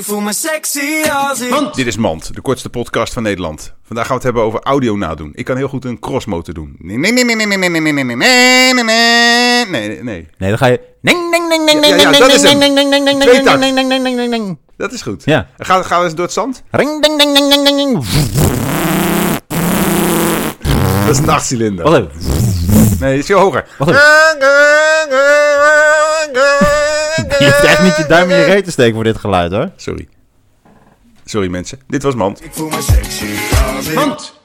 Ik voel me sexy als ik... Dit is Mand, de kortste podcast van Nederland. Vandaag gaan we het hebben over audio nadoen. Ik kan heel goed een crossmotor doen. Nee, nee, nee, nee, nee, nee, nee, nee, nee, nee, nee, nee, nee, nee, nee. Nee, dan ga je... Ning, ning, ning, ning, ning, ning, dat is ning, ning, ning, ning, ning, ning, ning, ning, ning, ning, ning, ning. Dat is goed. Ja. Gaan, we eens door het zand? Ring, ding, ding, ding, ding, ding, ding. Dat is een nachtcilinder. Wacht even. Nee, is veel hoger. Wacht even. Je hebt echt niet je duim in je reet te steken voor dit geluid, hoor. Sorry. Sorry mensen. Dit was Mand. Ik voel me sexy als ik... Mand.